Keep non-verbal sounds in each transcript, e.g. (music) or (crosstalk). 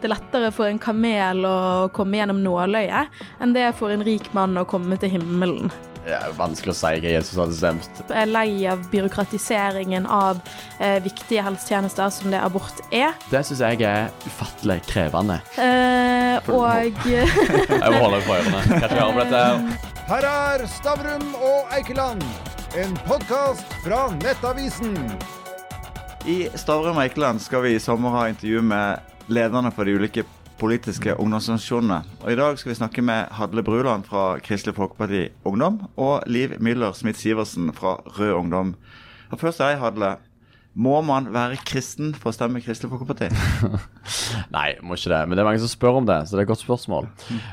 det er lettere for en kamel å komme gjennom nåløyet enn det er for en rik mann å komme til himmelen. Det er vanskelig å si hva Jesus hadde stemt. Jeg er lei av byråkratiseringen av eh, viktige helsetjenester som det abort er. Det syns jeg er ufattelig krevende. Eh, og (laughs) Jeg må holde for ørene. Kanskje jeg på dette. her. Her er Stavrum og Eikeland, en podkast fra Nettavisen. I Stavrum og Eikeland skal vi i sommer ha intervju med lederne for de ulike politiske ungdomsorganisasjonene. Og I dag skal vi snakke med Hadle Bruland fra Kristelig Folkeparti Ungdom og Liv Müller Smith-Sivertsen fra Rød Ungdom. Og Først jeg, Hadle. Må man være kristen for å stemme Kristelig Folkeparti? (laughs) Nei, må ikke det. Men det er mange som spør om det, så det er et godt spørsmål.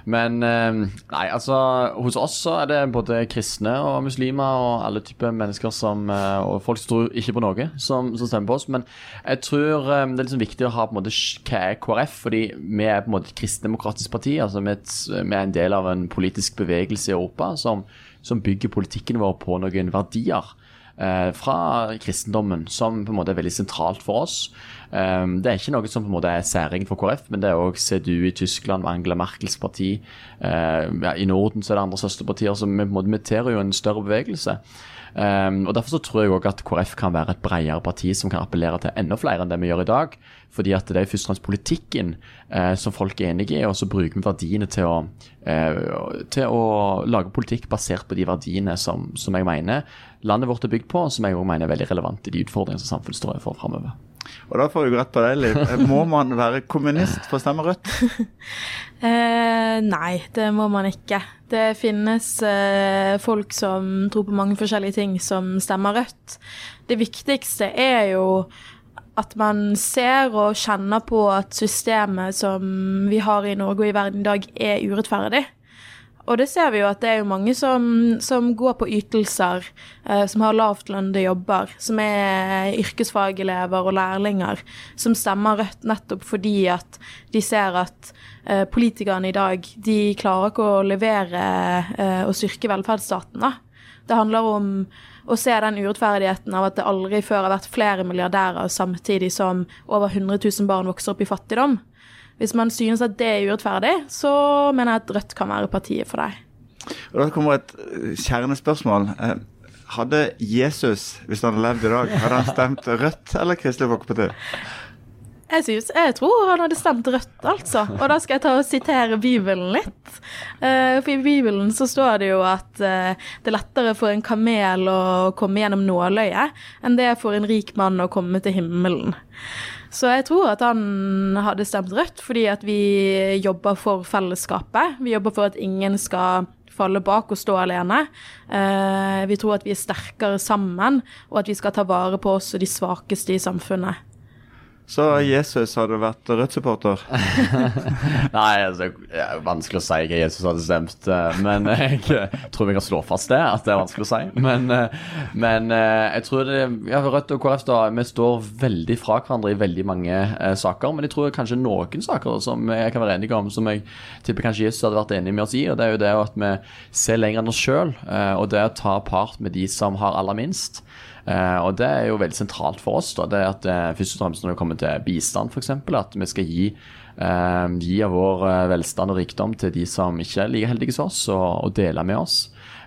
Men eh, nei, altså hos oss så er det både kristne og muslimer og alle typer mennesker som eh, Og folk som tror ikke på noe, som, som stemmer på oss. Men jeg tror eh, det er liksom viktig å ha på en måte hva er KrF, fordi vi er på en måte et kristendemokratisk parti. altså vi er, en del av en politisk bevegelse i Europa som, som bygger politikken vår på noen verdier fra kristendommen, som på en måte er veldig sentralt for oss. Um, det er ikke noe som på en måte er særing for KrF, men det er òg CDU i Tyskland, Angela Merkels parti. Eh, I Norden så er det andre søsterpartier en måte imiterer jo en større bevegelse. Um, og Derfor så tror jeg også at KrF kan være et bredere parti som kan appellere til enda flere enn det vi gjør i dag. Fordi at det er først og fremst politikken uh, som folk er enige i, og så bruker vi verdiene til å, uh, til å lage politikk basert på de verdiene som, som jeg mener landet vårt er bygd på, og som jeg også mener er veldig relevant i de utfordringene som samfunnet står overfor framover. Og da får vi rett på deg, Liv. Må man være kommunist for å stemme Rødt? (laughs) Eh, nei, det må man ikke. Det finnes eh, folk som tror på mange forskjellige ting, som stemmer rødt. Det viktigste er jo at man ser og kjenner på at systemet som vi har i Norge og i verden i dag, er urettferdig. Og det ser vi jo at det er jo mange som, som går på ytelser, eh, som har lavtlønnede jobber, som er yrkesfagelever og lærlinger, som stemmer Rødt nettopp fordi at de ser at eh, politikerne i dag, de klarer ikke å levere eh, og styrke velferdsstaten. da. Det handler om å se den urettferdigheten av at det aldri før har vært flere milliardærer samtidig som over 100 000 barn vokser opp i fattigdom. Hvis man synes at det er urettferdig, så mener jeg at Rødt kan være partiet for deg. Og Da kommer et eh, kjernespørsmål. Eh, Hadde Jesus, hvis han hadde levd i dag, hadde han stemt Rødt eller Kristelig Folkeparti? Jeg, synes, jeg tror han hadde stemt rødt, altså. Og da skal jeg ta og sitere Bibelen litt. Eh, for i Bibelen så står det jo at det er lettere for en kamel å komme gjennom nåløyet enn det er for en rik mann å komme til himmelen. Så jeg tror at han hadde stemt rødt fordi at vi jobber for fellesskapet. Vi jobber for at ingen skal falle bak og stå alene. Eh, vi tror at vi er sterkere sammen, og at vi skal ta vare på oss og de svakeste i samfunnet. Så Jesus hadde vært Rødt-supporter? (laughs) Nei, altså, det er vanskelig å si hva Jesus hadde stemt. eh, Men jeg tror vi kan slå fast det, at det er vanskelig å si. Men, eh, men eh, jeg tror det, ja, Rødt og KrF da, vi står veldig fra hverandre i veldig mange eh, saker. Men jeg tror kanskje noen saker som jeg kan være enig om, som jeg tipper kanskje Jesus hadde vært enig med oss i. og Det er jo det at vi ser lenger enn oss sjøl, og det å ta part med de som har aller minst. Eh, og det er jo veldig sentralt for oss. da, det at eh, Først og fremst når det kommer til bistand, f.eks. At vi skal gi, eh, gi av vår eh, velstand og rikdom til de som ikke er like heldige som oss, og, og dele med oss.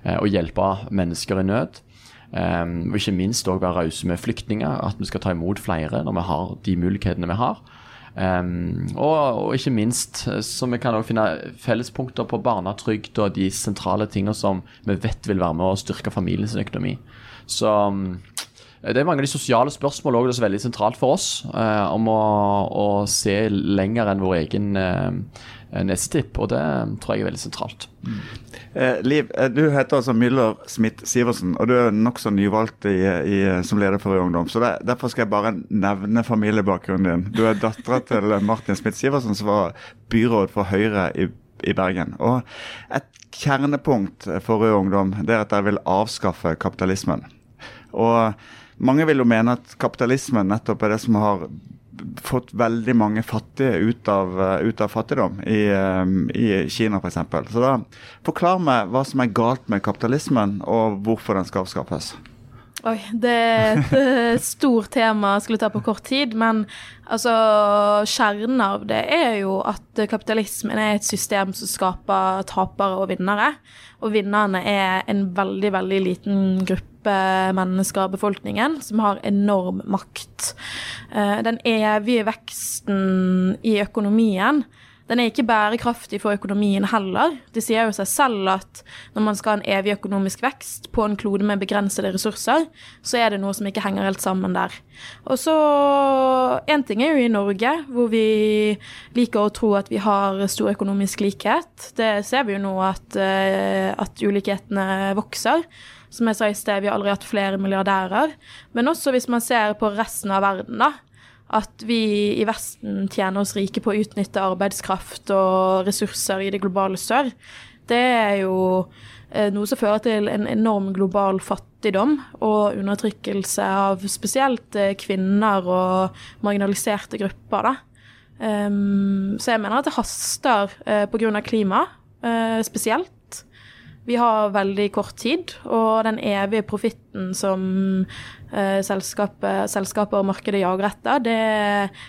eh, og hjelpe mennesker i nød. Og ikke minst òg være rause med flyktninger. At vi skal ta imot flere når vi har de mulighetene vi har. Um, og, og ikke minst så vi kan også finne fellespunkter på barnetrygd og de sentrale tingene som vi vet vil være med å styrke familiens økonomi. Så um, det er mange av de sosiale spørsmålene det er veldig sentralt for oss. eh, om å, å se lenger enn vår egen eh, nesetipp, og det tror jeg er veldig sentralt. Eh, Liv, eh, du heter altså Myller Smith-Sivertsen, og du er nokså nyvalgt i, i, som leder for Ungdom. Så det, Derfor skal jeg bare nevne familiebakgrunnen din. Du er dattera til (laughs) Martin Smith-Sivertsen, som var byråd for Høyre i, i Bergen. Og Et kjernepunkt for Rød Ungdom det er at de vil avskaffe kapitalismen. Og mange vil jo mene at kapitalismen nettopp er det som har fått veldig mange fattige ut av, eh, ut av fattigdom i, eh, i Kina f.eks. Så da forklar meg hva som er galt med kapitalismen, og hvorfor den skal avskaffes. Oi, det er et eh, stort tema jeg skulle ta på kort tid, men altså Kjernen av det er jo at kapitalismen er et system som skaper tapere og vinnere. Og vinnerne er en veldig, veldig liten gruppe mennesker av befolkningen som har enorm makt. Eh, Den evige veksten i økonomien den er ikke bærekraftig for økonomien heller. Det sier jo seg selv at når man skal ha en evig økonomisk vekst på en klode med begrensede ressurser, så er det noe som ikke henger helt sammen der. Og så Én ting er jo i Norge, hvor vi liker å tro at vi har stor økonomisk likhet. Det ser vi jo nå at, eh, at ulikhetene vokser. Som jeg sa i sted, vi har aldri hatt flere milliardærer. Men også hvis man ser på resten av verden, da at vi i Vesten tjener oss rike på å utnytte arbeidskraft og ressurser i det globale sør, det er jo eh, noe som fører til en enorm global fattigdom og undertrykkelse av spesielt eh, kvinner og marginaliserte grupper. Da. Um, så jeg mener at det haster uh, pga. klima, spesielt. Vi har veldig kort tid, og den evige profitten som eh, selskapet, selskapet og markedet jager etter, det,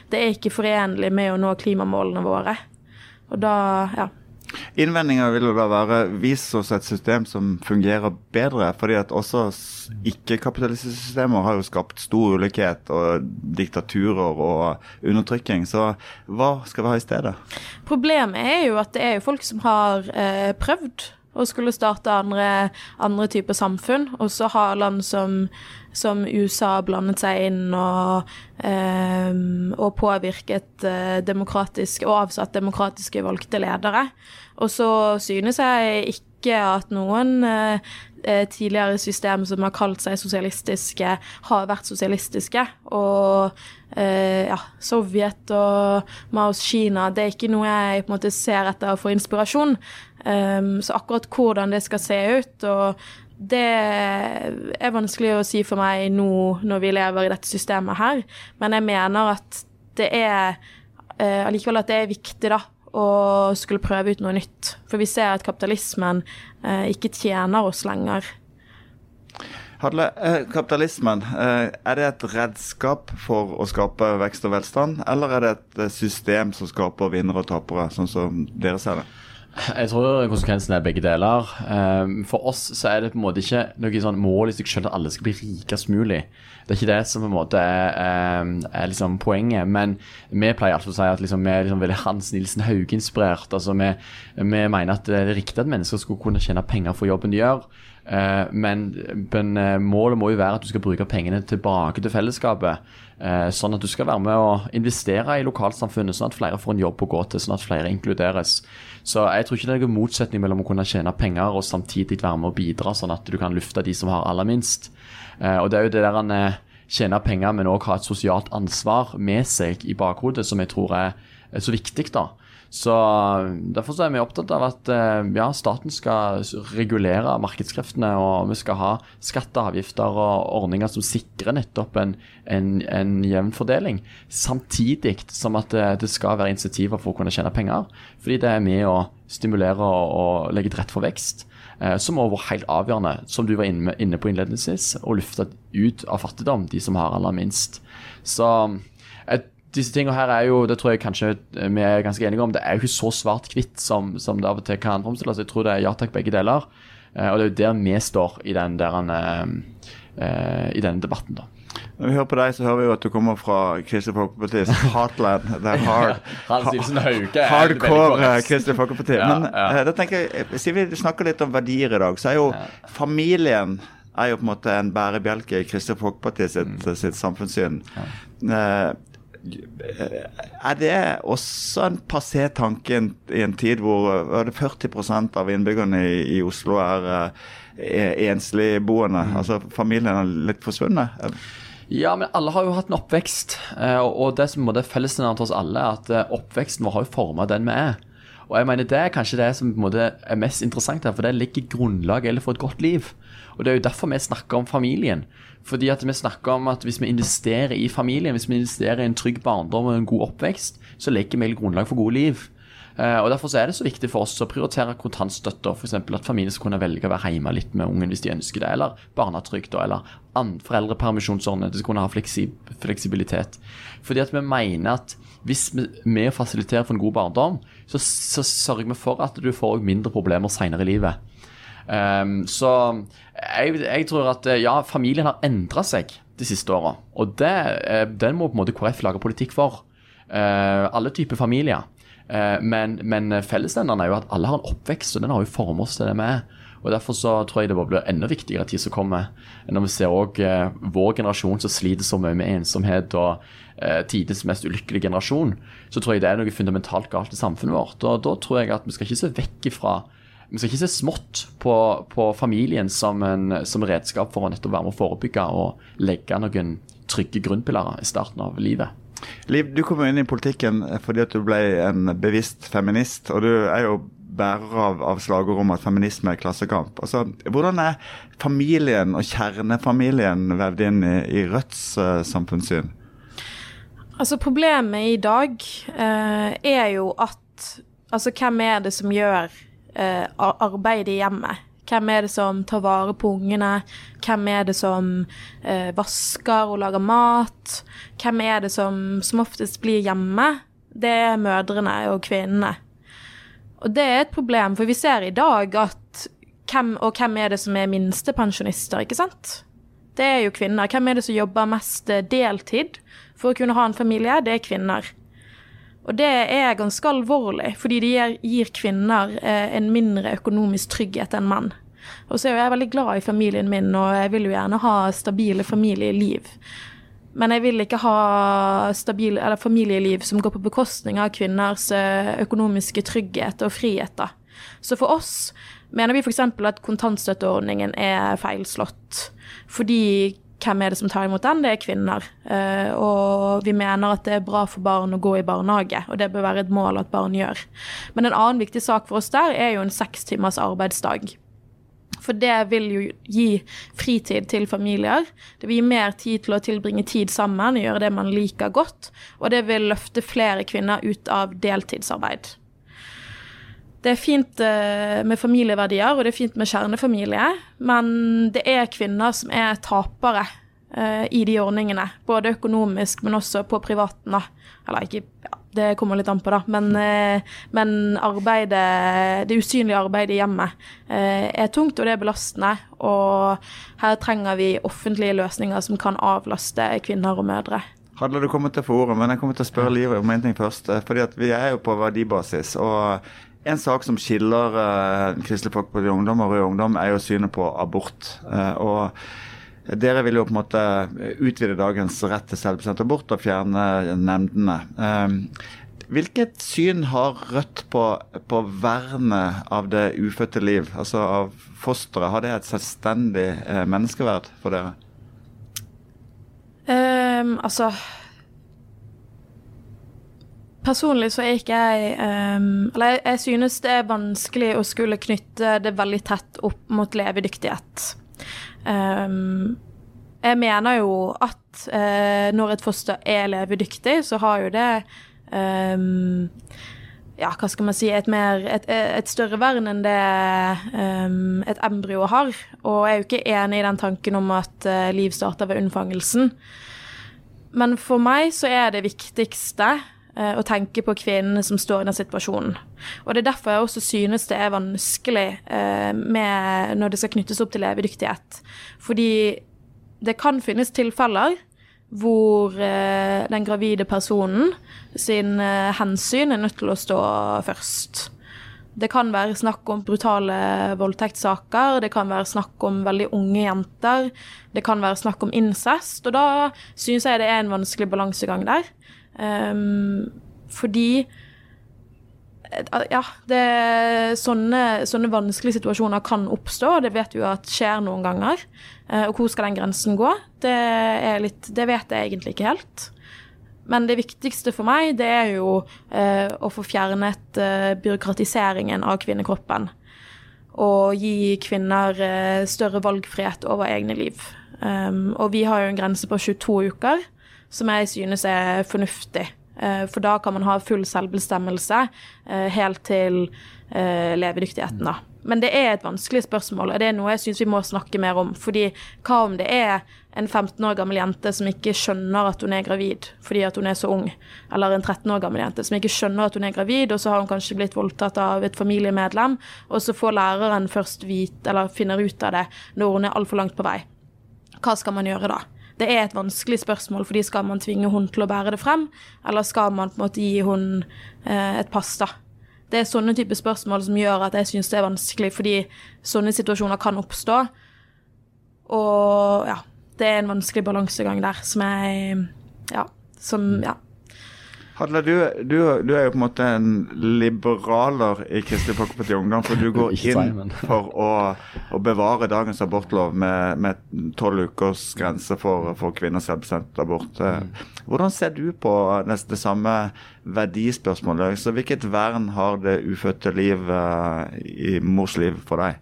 det, er ikke forenlig med å nå klimamålene våre. Og da, ja. Innvendinga vil jo da være vis oss et system som fungerer bedre. fordi at også ikke-kapitalistiske systemer har jo skapt stor ulikhet og diktaturer og undertrykking. Så hva skal vi ha i stedet? Problemet er jo at det er jo folk som har eh, prøvd og skulle starte andre, andre typer samfunn. Og så har land som, som, USA blandet seg inn og, eh, og påvirket eh, demokratisk og avsatt demokratiske valgte ledere. Og så synes jeg ikke at noen eh, eh tidligere system som har kalt seg sosialistiske, har vært sosialistiske. Og eh, ja, Sovjet og Maos Kina, det er ikke noe jeg på en måte ser etter å få inspirasjon. Um, så akkurat hvordan det skal se ut, og det er vanskelig å si for meg nå når vi lever i dette systemet her, men jeg mener at det er uh, at det er viktig, da, å skulle prøve ut noe nytt. For vi ser at kapitalismen uh, ikke tjener oss lenger. Hadle, eh, kapitalismen, er det et redskap for å skape vekst og velstand, eller er det et system som skaper vinnere og tapere, sånn som dere ser det? Jeg tror konsekvensen er begge deler. Ehm, for oss så er det på en måte ikke noe sånn mål i seg selv at alle skal bli rikest mulig. Det er ikke det som på en måte er, ehm, er liksom poenget. Men vi pleier altså å si at liksom, vi er liksom veldig Hans Nilsen Hauge-inspirert. Altså, vi, vi, mener at det er riktig at mennesker skulle kunne tjene penger for jobben de gjør. Uh, men, men uh, målet må jo være at du skal bruke pengene tilbake til fellesskapet. Uh, sånn at du skal være med å investere i lokalsamfunnet, sånn at flere får en jobb å gå til. Sånn at flere inkluderes. Så jeg tror ikke det er noen motsetning mellom å kunne tjene penger og samtidig være med å bidra, sånn at du kan lufte de som har aller minst. Eh, og det er jo det der han eh, tjener penger, men òg ha et sosialt ansvar med seg i bakhodet, som jeg tror er, er så viktig. da. Så Derfor så er vi opptatt av at eh, ja, staten skal regulere markedskreftene, og vi skal ha skatter, avgifter og ordninger som sikrer nettopp en, en, en jevn fordeling. Samtidig som at det, det, skal være insentiver for å kunne tjene penger. Fordi det er med å stimulere og, og legge til rette for vekst. Eh, som har vært helt avgjørende, som du var inne, på innledningsvis, å løfte ut av fattigdom de som har aller minst. Så disse tingene her er jo, det tror jeg kanskje vi er ganske enige om, det er jo ikke så svart-hvitt som, som, det av og til kan framstilles. Jeg tror det er ja takk, begge deler. Eh, og det er jo der vi står i, den der, uh, i denne debatten, da. Når vi hører på deg, så hører vi jo at du kommer fra Kristelig Folkepartis heartland. (laughs) Det er hard, hardcore Kristelig Folkeparti. Ja, Men ja. da tenker jeg, siden vi snakker litt om verdier i dag, så er jo familien er jo på en måte en bærebjelke i Kristelig Folkeparti sitt, mm. sitt samfunnssyn. Ja. Er det også en passé tanke i en tid hvor 40% av innbyggerne i, i Oslo er, er ensligboende? Mm. Altså familien er litt forsvunnet? Ja, men alle har jo hatt en oppvekst. Eh, og det som er fellesnevneren til oss alle, er at eh, oppveksten vår har jo forma den vi er. Og jeg mener Det er kanskje det som er mest interessant her, for det ligger grunnlaget for et godt liv. Og Det er jo derfor vi snakker om familien. Fordi at vi snakker om at hvis vi investerer i familien, hvis vi investerer i en trygg barndom og en god oppvekst, så legger vi grunnlag for gode liv. Eh, og Derfor så er det så viktig for oss å prioritere kontantstøtte. F.eks. at familien skal kunne velge å være hjemme litt med ungen hvis de ønsker det. Eller barnetrygd, eller foreldrepermisjonsordning. De skal kunne ha fleksib fleksibilitet. Fordi at vi mener at hvis vi, fasiliterer å for en god barndom, så, så sørger vi for at du får mindre problemer senere i livet. Um, så jeg, jeg, tror at ja, familien har endra seg de siste åra. Og det, den må på en måte KrF lage politikk for. Uh, alle typer familier. Uh, men, men fellesnevneren er jo at alle har en oppvekst, og den har jo formet til det vi er. Og Derfor så tror jeg det blir enda viktigere tid som kommer. Når vi ser også, uh, vår generasjon som sliter så mye med ensomhet og uh, tidens mest ulykkelige generasjon, så tror jeg det er noe fundamentalt galt i samfunnet vårt. Og Da tror jeg at vi skal ikke se vekk ifra vi skal ikke se smått på, på familien som, en, som redskap for å nettopp være med å forebygge og legge noen trygge grunnpilarer i starten av livet. Liv, du kom inn i politikken fordi at du ble en bevisst feminist. og du er jo bærer av, av slagord om at feminisme er klassekamp. Altså, hvordan er familien og kjernefamilien vevd inn i, i Rødts uh, samfunnssyn? Altså Problemet i dag uh, er jo at Altså, hvem er det som gjør eh, arbeidet i hjemmet. Hvem er det som tar vare på ungene? Hvem er det som eh, vasker og lager mat? Hvem er det som som oftest blir hjemme? Det er mødrene og kvinnene. Og det er et problem, for vi ser i dag at hvem, Og hvem er det som er minstepensjonister, ikke sant? Det er jo kvinner. Hvem er det som jobber mest deltid for å kunne ha en familie? Det er kvinner. Og det er ganske alvorlig, fordi det gir, kvinner eh, en mindre økonomisk trygghet enn menn. Og så er jeg veldig glad i familien min, og jeg vil jo gjerne ha stabile familieliv. Men jeg vil ikke ha stabil, familieliv som går på bekostning av kvinners eh, økonomiske trygghet og friheter. Så for oss mener vi f.eks. at kontantstøtteordningen er feilslått. Fordi hvem er det som tar imot den? Det er kvinner. Uh, og vi mener at det er bra for barn å gå i barnehage, og det bør være et mål at barn gjør. Men en annen viktig sak for oss der er jo en seks timers arbeidsdag. For det vil jo gi fritid til familier. Det vil gi mer tid til å tilbringe tid sammen og gjøre det man liker godt. Og det vil løfte flere kvinner ut av deltidsarbeid. Det er fint eh, med familieverdier, og det er fint med kjernefamilie, men det er kvinner som er tapere uh, i de ordningene. Både økonomisk, men også på privaten. Eller ikke ja, Det kommer litt an på, da. Men, uh, men arbeidet, det usynlige arbeidet i hjemmet er tungt, og det er belastende. Og her trenger vi offentlige løsninger som kan avlaste kvinner og mødre. Hadde du kommet til å få ordet, men jeg kommer til å spørre Liv om en ting først. fordi at Vi er jo på verdibasis. og en sak som skiller uh, Kristelig Folkeparti Ungdom og Rød Ungdom, er jo synet på abort. Uh, og dere vil jo på en måte utvide dagens rett til selvbestemt abort og fjerne nemndene. Uh, hvilket syn har Rødt på, på vernet av det ufødte liv, altså av fosteret? Har det et selvstendig menneskeverd for dere? Um, altså Personlig så er ikke jeg um, Eller jeg, jeg, synes det er vanskelig å skulle knytte det veldig tett opp mot levedyktighet. Um, jeg mener jo at uh, når et foster er levedyktig, så har jo det um, ja, hva skal man si, et, mer, et, et større vern enn det um, et embryo har. Og jeg er jo ikke enig i den tanken om at uh, liv starter ved unnfangelsen. Men for meg så er det viktigste og tenke på kvinnene som står i den situasjonen. Og Det er derfor jeg også synes det er vanskelig eh, når det skal knyttes opp til levedyktighet. Fordi det kan finnes tilfeller hvor eh, den gravide personen sin hensyn er nødt til å stå først. Det kan være snakk om brutale voldtektssaker, det kan være snakk om veldig unge jenter, det kan være snakk om incest, og da synes jeg det er en vanskelig balansegang der. Um, fordi eh, ja, det, sånne, sånne, vanskelige situasjoner kan oppstå, og det vet vi jo at skjer noen ganger. Uh, og hvor skal den grensen gå? Det, litt, det, vet jeg egentlig ikke helt. Men det viktigste for meg, det er jo uh, å få fjernet uh, byråkratiseringen av kvinnekroppen. Og gi kvinner større valgfrihet over egne liv. Um, og vi har jo en grense på 22 uker som jeg synes er fornuftig. Eh, For da kan man ha full selvbestemmelse eh, helt til eh, levedyktigheten, da. Men det er et vanskelig spørsmål, og det er noe jeg syns vi må snakke mer om. Fordi hva om det er en 15 år gammel jente som ikke skjønner at hun er gravid fordi at hun er så ung, eller en 13 år gammel jente som ikke skjønner at hun er gravid, og så har hun kanskje blitt voldtatt av et familiemedlem, og så får læreren først vite, eller finner ut av det når hun er altfor langt på vei. Hva skal man gjøre da? Det er et vanskelig spørsmål, fordi skal man tvinge hun til å bære det frem, eller skal man på en måte gi hun eh, et pass, da? Det er sånne type spørsmål som gjør at jeg syns det er vanskelig, fordi sånne situasjoner kan oppstå. Og ja, det er en vanskelig balansegang der som jeg Ja. Som, ja. Hadle, du, du, du er jo på en måte en liberaler i Kristelig Folkeparti Ungdom. For du (laughs) går inn (laughs) for å, å bevare dagens abortlov med tolv ukers grense for, for kvinners selvbestemt abort. Eh, Hvordan ser du på det, det samme verdispørsmålet? Så hvilket vern har det ufødte liv eh, i mors liv for deg?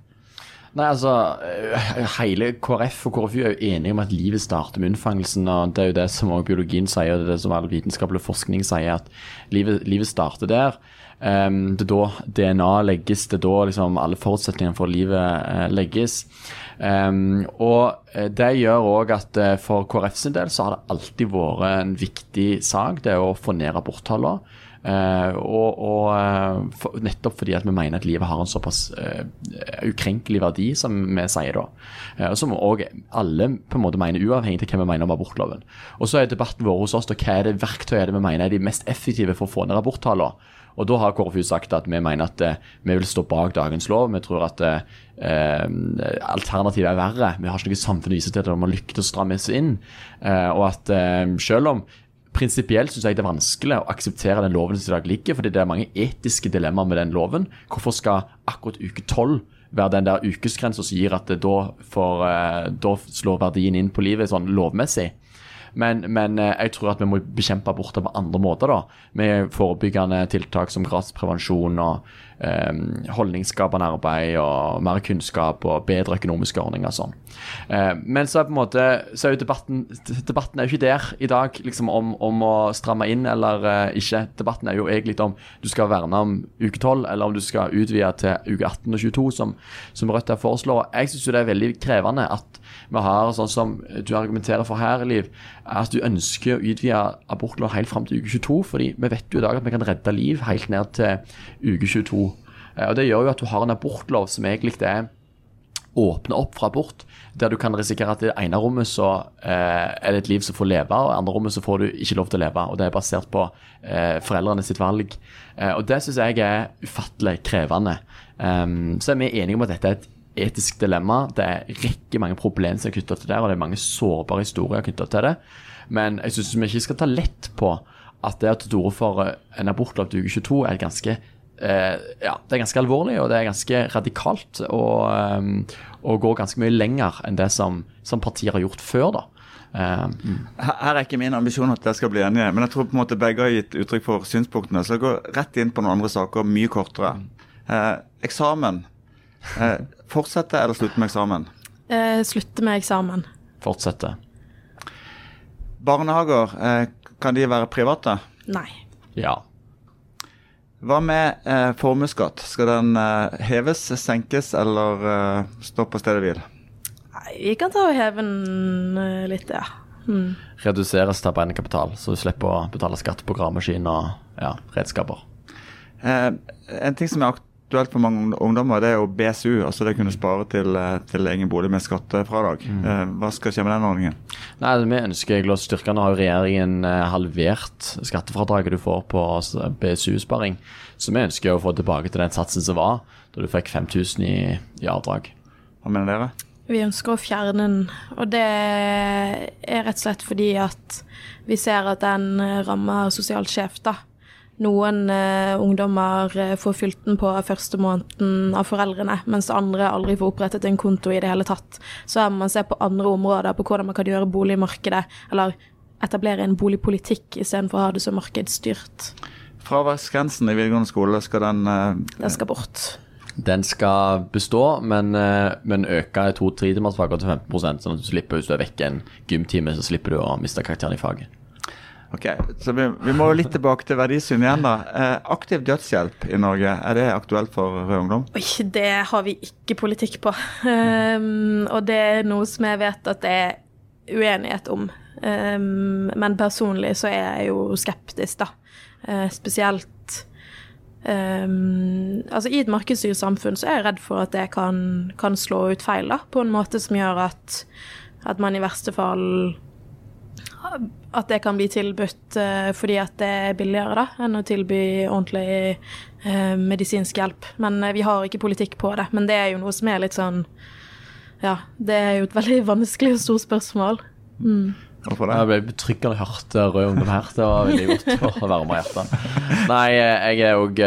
Nei, altså, eh, Hele KrF og KrFU er jo enige om at livet starter med unnfangelsen. og Det er jo det som også biologien sier, og det er det som all vitenskapelig forskning sier, at livet, livet starter der. Um, det er da DNA legges, det er da liksom alle forutsetningene for livet uh, legges. Um, og eh, det gjør òg at uh, for KrF sin del så har det alltid vært en viktig sak, det er å få ned aborttallene. Eh, og, og eh, nettopp fordi at vi mener at livet har en såpass uh, ukrenkelig verdi, som vi sier da. Og som òg alle på en måte mener, uavhengig av hva vi mener om abortloven. Og så er debatten vår hos oss da, hva er det verktøyet er vi mener er de mest effektive for å få ned aborttallene. Og da har KrFU sagt at vi mener at vi vil stå bak dagens lov. Vi tror at eh, alternativet er verre. Vi har ikke noe samfunn å vise til at man lykkes å stramme seg inn. Eh, og at eh, selv om Prinsipielt syns jeg det er vanskelig å akseptere den loven som i dag ligger, fordi det er mange etiske dilemmaer med den loven. Hvorfor skal akkurat uke tolv være den der ukesgrensa som gir at da, får, eh, da slår verdien inn på livet sånn lovmessig? Men, men eh, jeg tror at vi må bekjempe aborter på andre måter. da, Med forebyggende tiltak som gradsprevensjon og eh, holdningsskapende arbeid og mer kunnskap og bedre økonomiske ordninger og sånn. Eh, men så er på en måte, så er jo debatten debatten er jo ikke der i dag liksom om, om å stramme inn eller eh, ikke. Debatten er jo egentlig om du skal verne om uke 12 eller om du skal utvide til uke 18 og 22, som, som Rødt her foreslår. Jeg syns det er veldig krevende at vi har sånn som du argumenterer for her, Liv, at du ønsker å utvide abortlov helt fram til uke 22. fordi vi vet jo i dag at vi kan redde liv helt ned til uke 22. Eh, Og Det gjør jo at du har en abortlov som egentlig er åpne opp for abort, der du kan risikere at i det ene rommet så eh, er det et liv som får leve, og i det andre rommet så får du ikke lov til å leve. og Det er basert på eh, foreldrene sitt valg. Eh, og Det syns jeg er ufattelig krevende. Um, så er vi enige om at dette er et etisk dilemma. Det er rekke mange problemer som er knytta til det, og det er mange sårbare historier knytta til det. Men jeg syns vi ikke skal ta lett på at det å ta til orde for eh, en abortlov til uke 22 er ganske eh, ja, det er ganske alvorlig og det er ganske radikalt. Og, eh, og går ganske mye lenger enn det som, som partier har gjort før. da. Uh, mm. Her er ikke min ambisjon at dere skal bli enige, men jeg tror på en måte begge har gitt uttrykk for synspunktene. Så jeg går rett inn på noen andre saker, mye kortere. Uh, eksamen. Uh, fortsette eller slutte med eksamen? Eh, slutte med eksamen. fortsette. Barnehager, eh, kan de være private? Nei. Ja. Hva med eh, formuesskatt? Skal den eh, heves, senkes eller eh, stå på stedet hvil? Nei, vi kan ta og heve den eh, litt, ja. Mm. Reduseres til arbeidende kapital, så du slipper å betale skatt på gravemaskin og ja, redskaper. Eh, en ting som er aktuelt for mange ungdommer, det er jo BSU. Altså det å kunne spare til, eh, til egen bolig med skattefradrag. Eh, hva skal skje med den ordningen? Nei, Vi ønsker egentlig å styrke. Nå har jo regjeringen eh, halvert skattefradraget du får på BSU-sparing. Så vi ønsker å få tilbake til den satsen som var, da du fikk 5000 i, i avdrag. Hva mener dere? Vi ønsker å fjerne den, og det er rett og slett fordi at vi ser at den rammer sosialt skjevt, da. Noen eh, ungdommer eh, får fylt den på første måneden av foreldrene, mens andre aldri får opprettet en konto i det hele tatt. Så her må man se på andre områder, på hvordan man kan gjøre boligmarkedet, eller etablere en boligpolitikk istedenfor å ha det så markedsstyrt. Fraværsgrensen i videregående skole, skal den eh, Den skal bort. Den skal bestå, men, eh, men øke i to-tre timersfaget til 15 sånn at du slipper, hvis du er vekk en gymtime, så slipper du å miste karakteren i faget. Ok, så vi, vi må litt tilbake til verdisyn igjen, da. Eh, aktiv dødshjelp i Norge, er det aktuelt for Rød Ungdom? Oi, det har vi ikke politikk på. Um, og det er noe som jeg vet at det er uenighet om. Um, men personlig så er jeg jo skeptisk, da. Uh, spesielt um, Altså i et markedsstyrt samfunn så er jeg redd for at det kan, kan slå ut feil, da. På en måte som gjør at, at man i verste fall at det kan bli tilbudt uh, fordi at det er billigere da, enn å tilby ordentlig uh, medisinsk hjelp. Men uh, vi har ikke politikk på det. Men det er jo noe som er litt sånn Ja, det er jo et veldig (laughs) vanskelig og stort spørsmål. Mm. Hvorfor det? Jeg ble betryggende hørt Rød Ungdom her. Det var veldig godt å varme hjertet. Nei, jeg er òg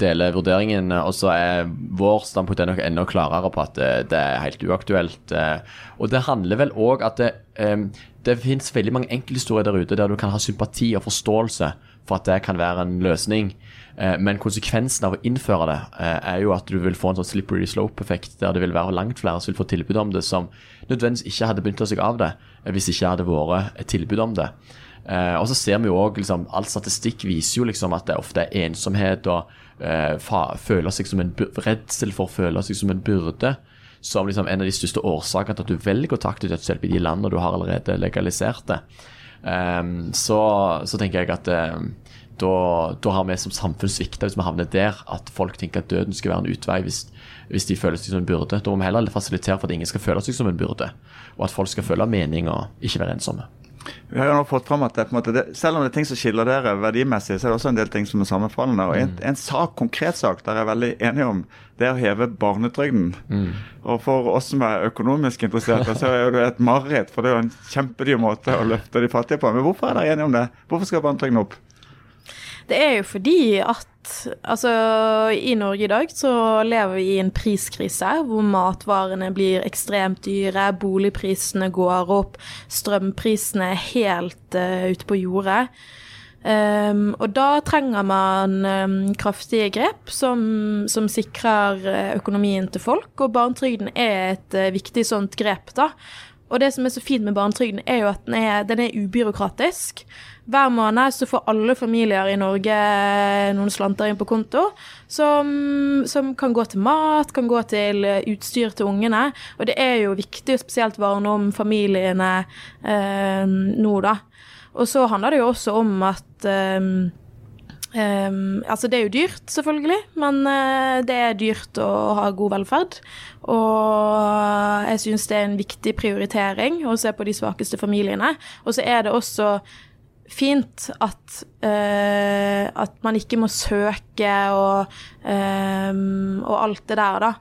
deler vurderingen, og så er vår standpunkt er nok enda klarere på at det er helt uaktuelt. Og det handler vel òg at det, det finnes veldig mange enkelthistorier der ute der du kan ha sympati og forståelse for at det kan være en løsning. Men konsekvensen av å innføre det er jo at du vil få en sånn slippery slope-effekt, der det vil være langt flere som vil få tilbud om det, som nødvendigvis ikke hadde benytta seg av det hvis det ikke hadde vært et tilbud om det. Eh, og så ser vi jo òg liksom, All statistikk viser jo liksom at det ofte er ensomhet og eh, føle seg som en redsel for å føle seg som en byrde som liksom en av de største årsakene til at du velger å ta aktiv dødshjelp i de landene du har allerede legalisert det. Um, så, så, tenker jeg at um, da, da, har vi som samfunn svikta hvis vi havner der at folk tenker at døden skal være en utvei hvis, hvis de føler seg som en byrde. Da må vi heller fasilitere for at ingen skal føle seg som en byrde, og at folk skal føle mening og ikke være ensomme. Vi har jo nå fått frem at det, måte, det, Selv om det er ting som skiller dere verdimessig, så er det også en del ting som er sammenfallende. og En, mm. en sak, konkret sak der jeg er veldig enig om, det er å heve barnetrygden. Mm. Og For oss som er økonomisk interesserte, så er det et mareritt. For det er jo en kjempedyr måte å løfte de fattige på. Men hvorfor er dere enige om det? Hvorfor skal barnetrygden opp? Det er jo fordi at altså i Norge i dag så lever vi i en priskrise hvor matvarene blir ekstremt dyre, boligprisene går opp, strømprisene er helt uh, ute på jordet. Um, og da trenger man um, kraftige grep som, som, sikrer eh, økonomien til folk, og barnetrygden er et uh, viktig sånt grep, da. Og det som er så fint med barnetrygden, er jo at den er, den er ubyråkratisk. Hver måned så får alle familier i Norge noen slanter inn på konto som, som, kan gå til mat, kan gå til utstyr til ungene. Og det er jo viktig spesielt varne om familiene eh, nå, da. Og så handler det jo også om at eh, Um, altså det er jo dyrt, selvfølgelig, men uh, det er dyrt å ha god velferd. Og jeg syns det er en viktig prioritering å se på de svakeste familiene. Og så er det også fint at, uh, at man ikke må søke og, um, og, alt det der, da.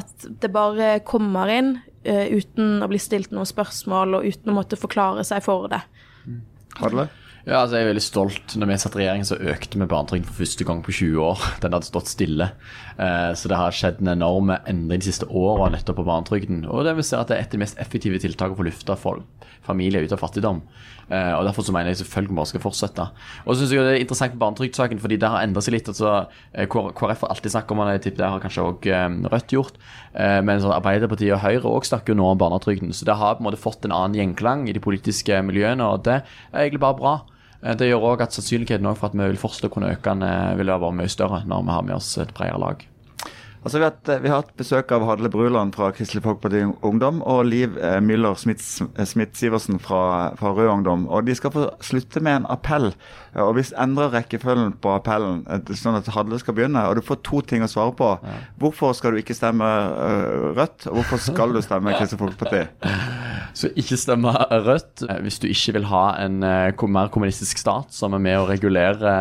At det bare kommer inn uh, uten å bli stilt noen spørsmål og uten å måtte forklare seg for det. Har du? Ja, altså Jeg er veldig stolt. Når vi satt i regjering, så økte vi barnetrygden for første gang på 20 år. Den hadde stått stille. Eh, så det har skjedd en enorm endring de siste årene nettopp på barnetrygden. Og det vil si at det er et av de mest effektive tiltakene for å løfte familier ut av fattigdom. Eh, og Derfor så mener jeg selvfølgelig bare skal fortsette. Og så synes jeg Det er interessant med barnetrygdsaken, fordi det har endret seg litt. altså eh, KrF har alltid snakket om det, det har kanskje òg Rødt gjort. Men Arbeiderpartiet og Høyre også snakker jo nå om barnetrygden. Så det har på en måte fått en annen gjenklang i de politiske miljøene, og det er egentlig bare bra. Det gjør òg at sannsynligheten for at vi vil fortsette å kunne øke den, vil være mye større når vi har med oss et bredere lag. Altså, vi, har hatt, vi, har hatt, besøk av Hadle Bruland fra Kristelig Folkeparti Ungdom og Liv eh, Müller Smith-Sivertsen fra, fra, Rød Ungdom. Og De skal få slutte med en appell. Og hvis endrer rekkefølgen på appellen, sånn at Hadle skal begynne. og Du får to ting å svare på. Hvorfor skal du ikke stemme Rødt, og hvorfor skal du stemme Kristelig Folkeparti? (laughs) Så ikke stemme Rødt hvis du ikke vil ha en mer kommunistisk stat som er med å regulere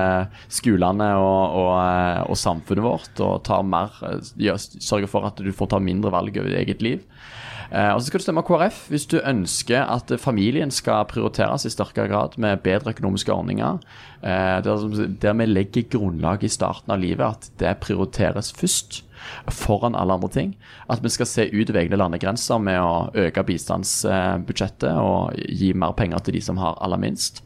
skolene og, og, og samfunnet vårt og tar mer sørge for at du får ta mindre valg over ditt eget liv. Eh, og så skal du stemme KrF hvis du ønsker at familien skal prioriteres i sterkere grad med bedre økonomiske ordninger. Eh, der, der vi legger grunnlaget i starten av livet, at det prioriteres først foran alle andre ting. At vi skal se utover egne landegrenser med å øke bistandsbudsjettet og gi mer penger til de som har aller minst.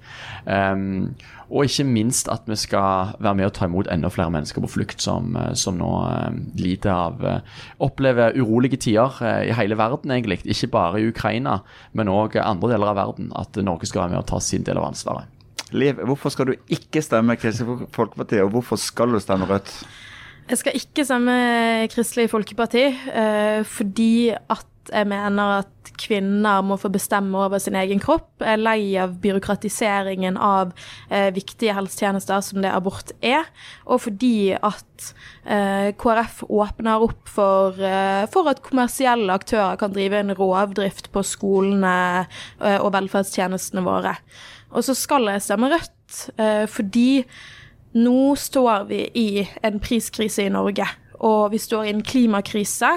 Og ikke minst at vi skal være med å ta imot enda flere mennesker på flukt som, eh, som nå uh, lider av uh, Opplever urolige tider i hele verden, egentlig. Ikke bare i Ukraina, men òg andre deler av verden. At Norge skal være med å ta sin del av ansvaret. Liv, hvorfor skal du ikke stemme Kristelig Folkeparti, og hvorfor skal du stemme Rødt? Jeg skal ikke stemme Kristelig Folkeparti eh, fordi at jeg mener at kvinner må få bestemme over sin egen kropp. Jeg er lei av byråkratiseringen av eh, viktige helsetjenester som det abort er. Og fordi at eh, KrF åpner opp for, eh, for, at kommersielle aktører kan drive en rovdrift på skolene eh, og velferdstjenestene våre. Og så skal jeg stemme Rødt eh, fordi nå står vi i en priskrise i Norge, og vi står i en klimakrise.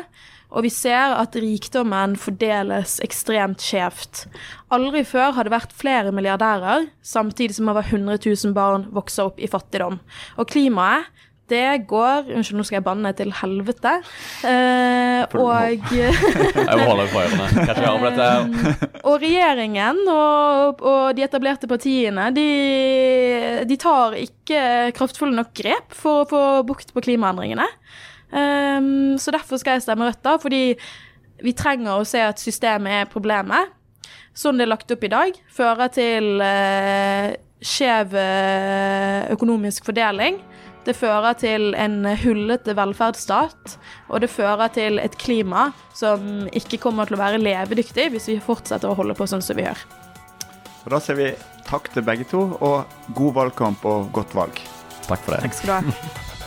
Og vi ser at rikdommen fordeles ekstremt skjevt. Aldri før har det vært flere milliardærer, samtidig som over 100 000 barn vokser opp i fattigdom. Og klimaet det går Unnskyld, nå skal jeg banne til helvete. Eh, og (laughs) Jeg må holde ørene. På dette. her. Og regjeringen og, og de etablerte partiene, de, de tar ikke kraftfulle nok grep for å få bukt på klimaendringene. Ehm, så derfor skal jeg stemme Rødt, da, fordi vi trenger å se at systemet er problemet. Sånn det er lagt opp i dag, fører til uh, skjev eh, økonomisk fordeling. Det fører til en hullete velferdsstat, og det fører til et klima som ikke kommer til å være levedyktig hvis vi fortsetter å holde på sånn som vi gjør. Og Da sier vi takk til begge to, og god valgkamp og godt valg. Takk for det. Takk skal du ha. (laughs)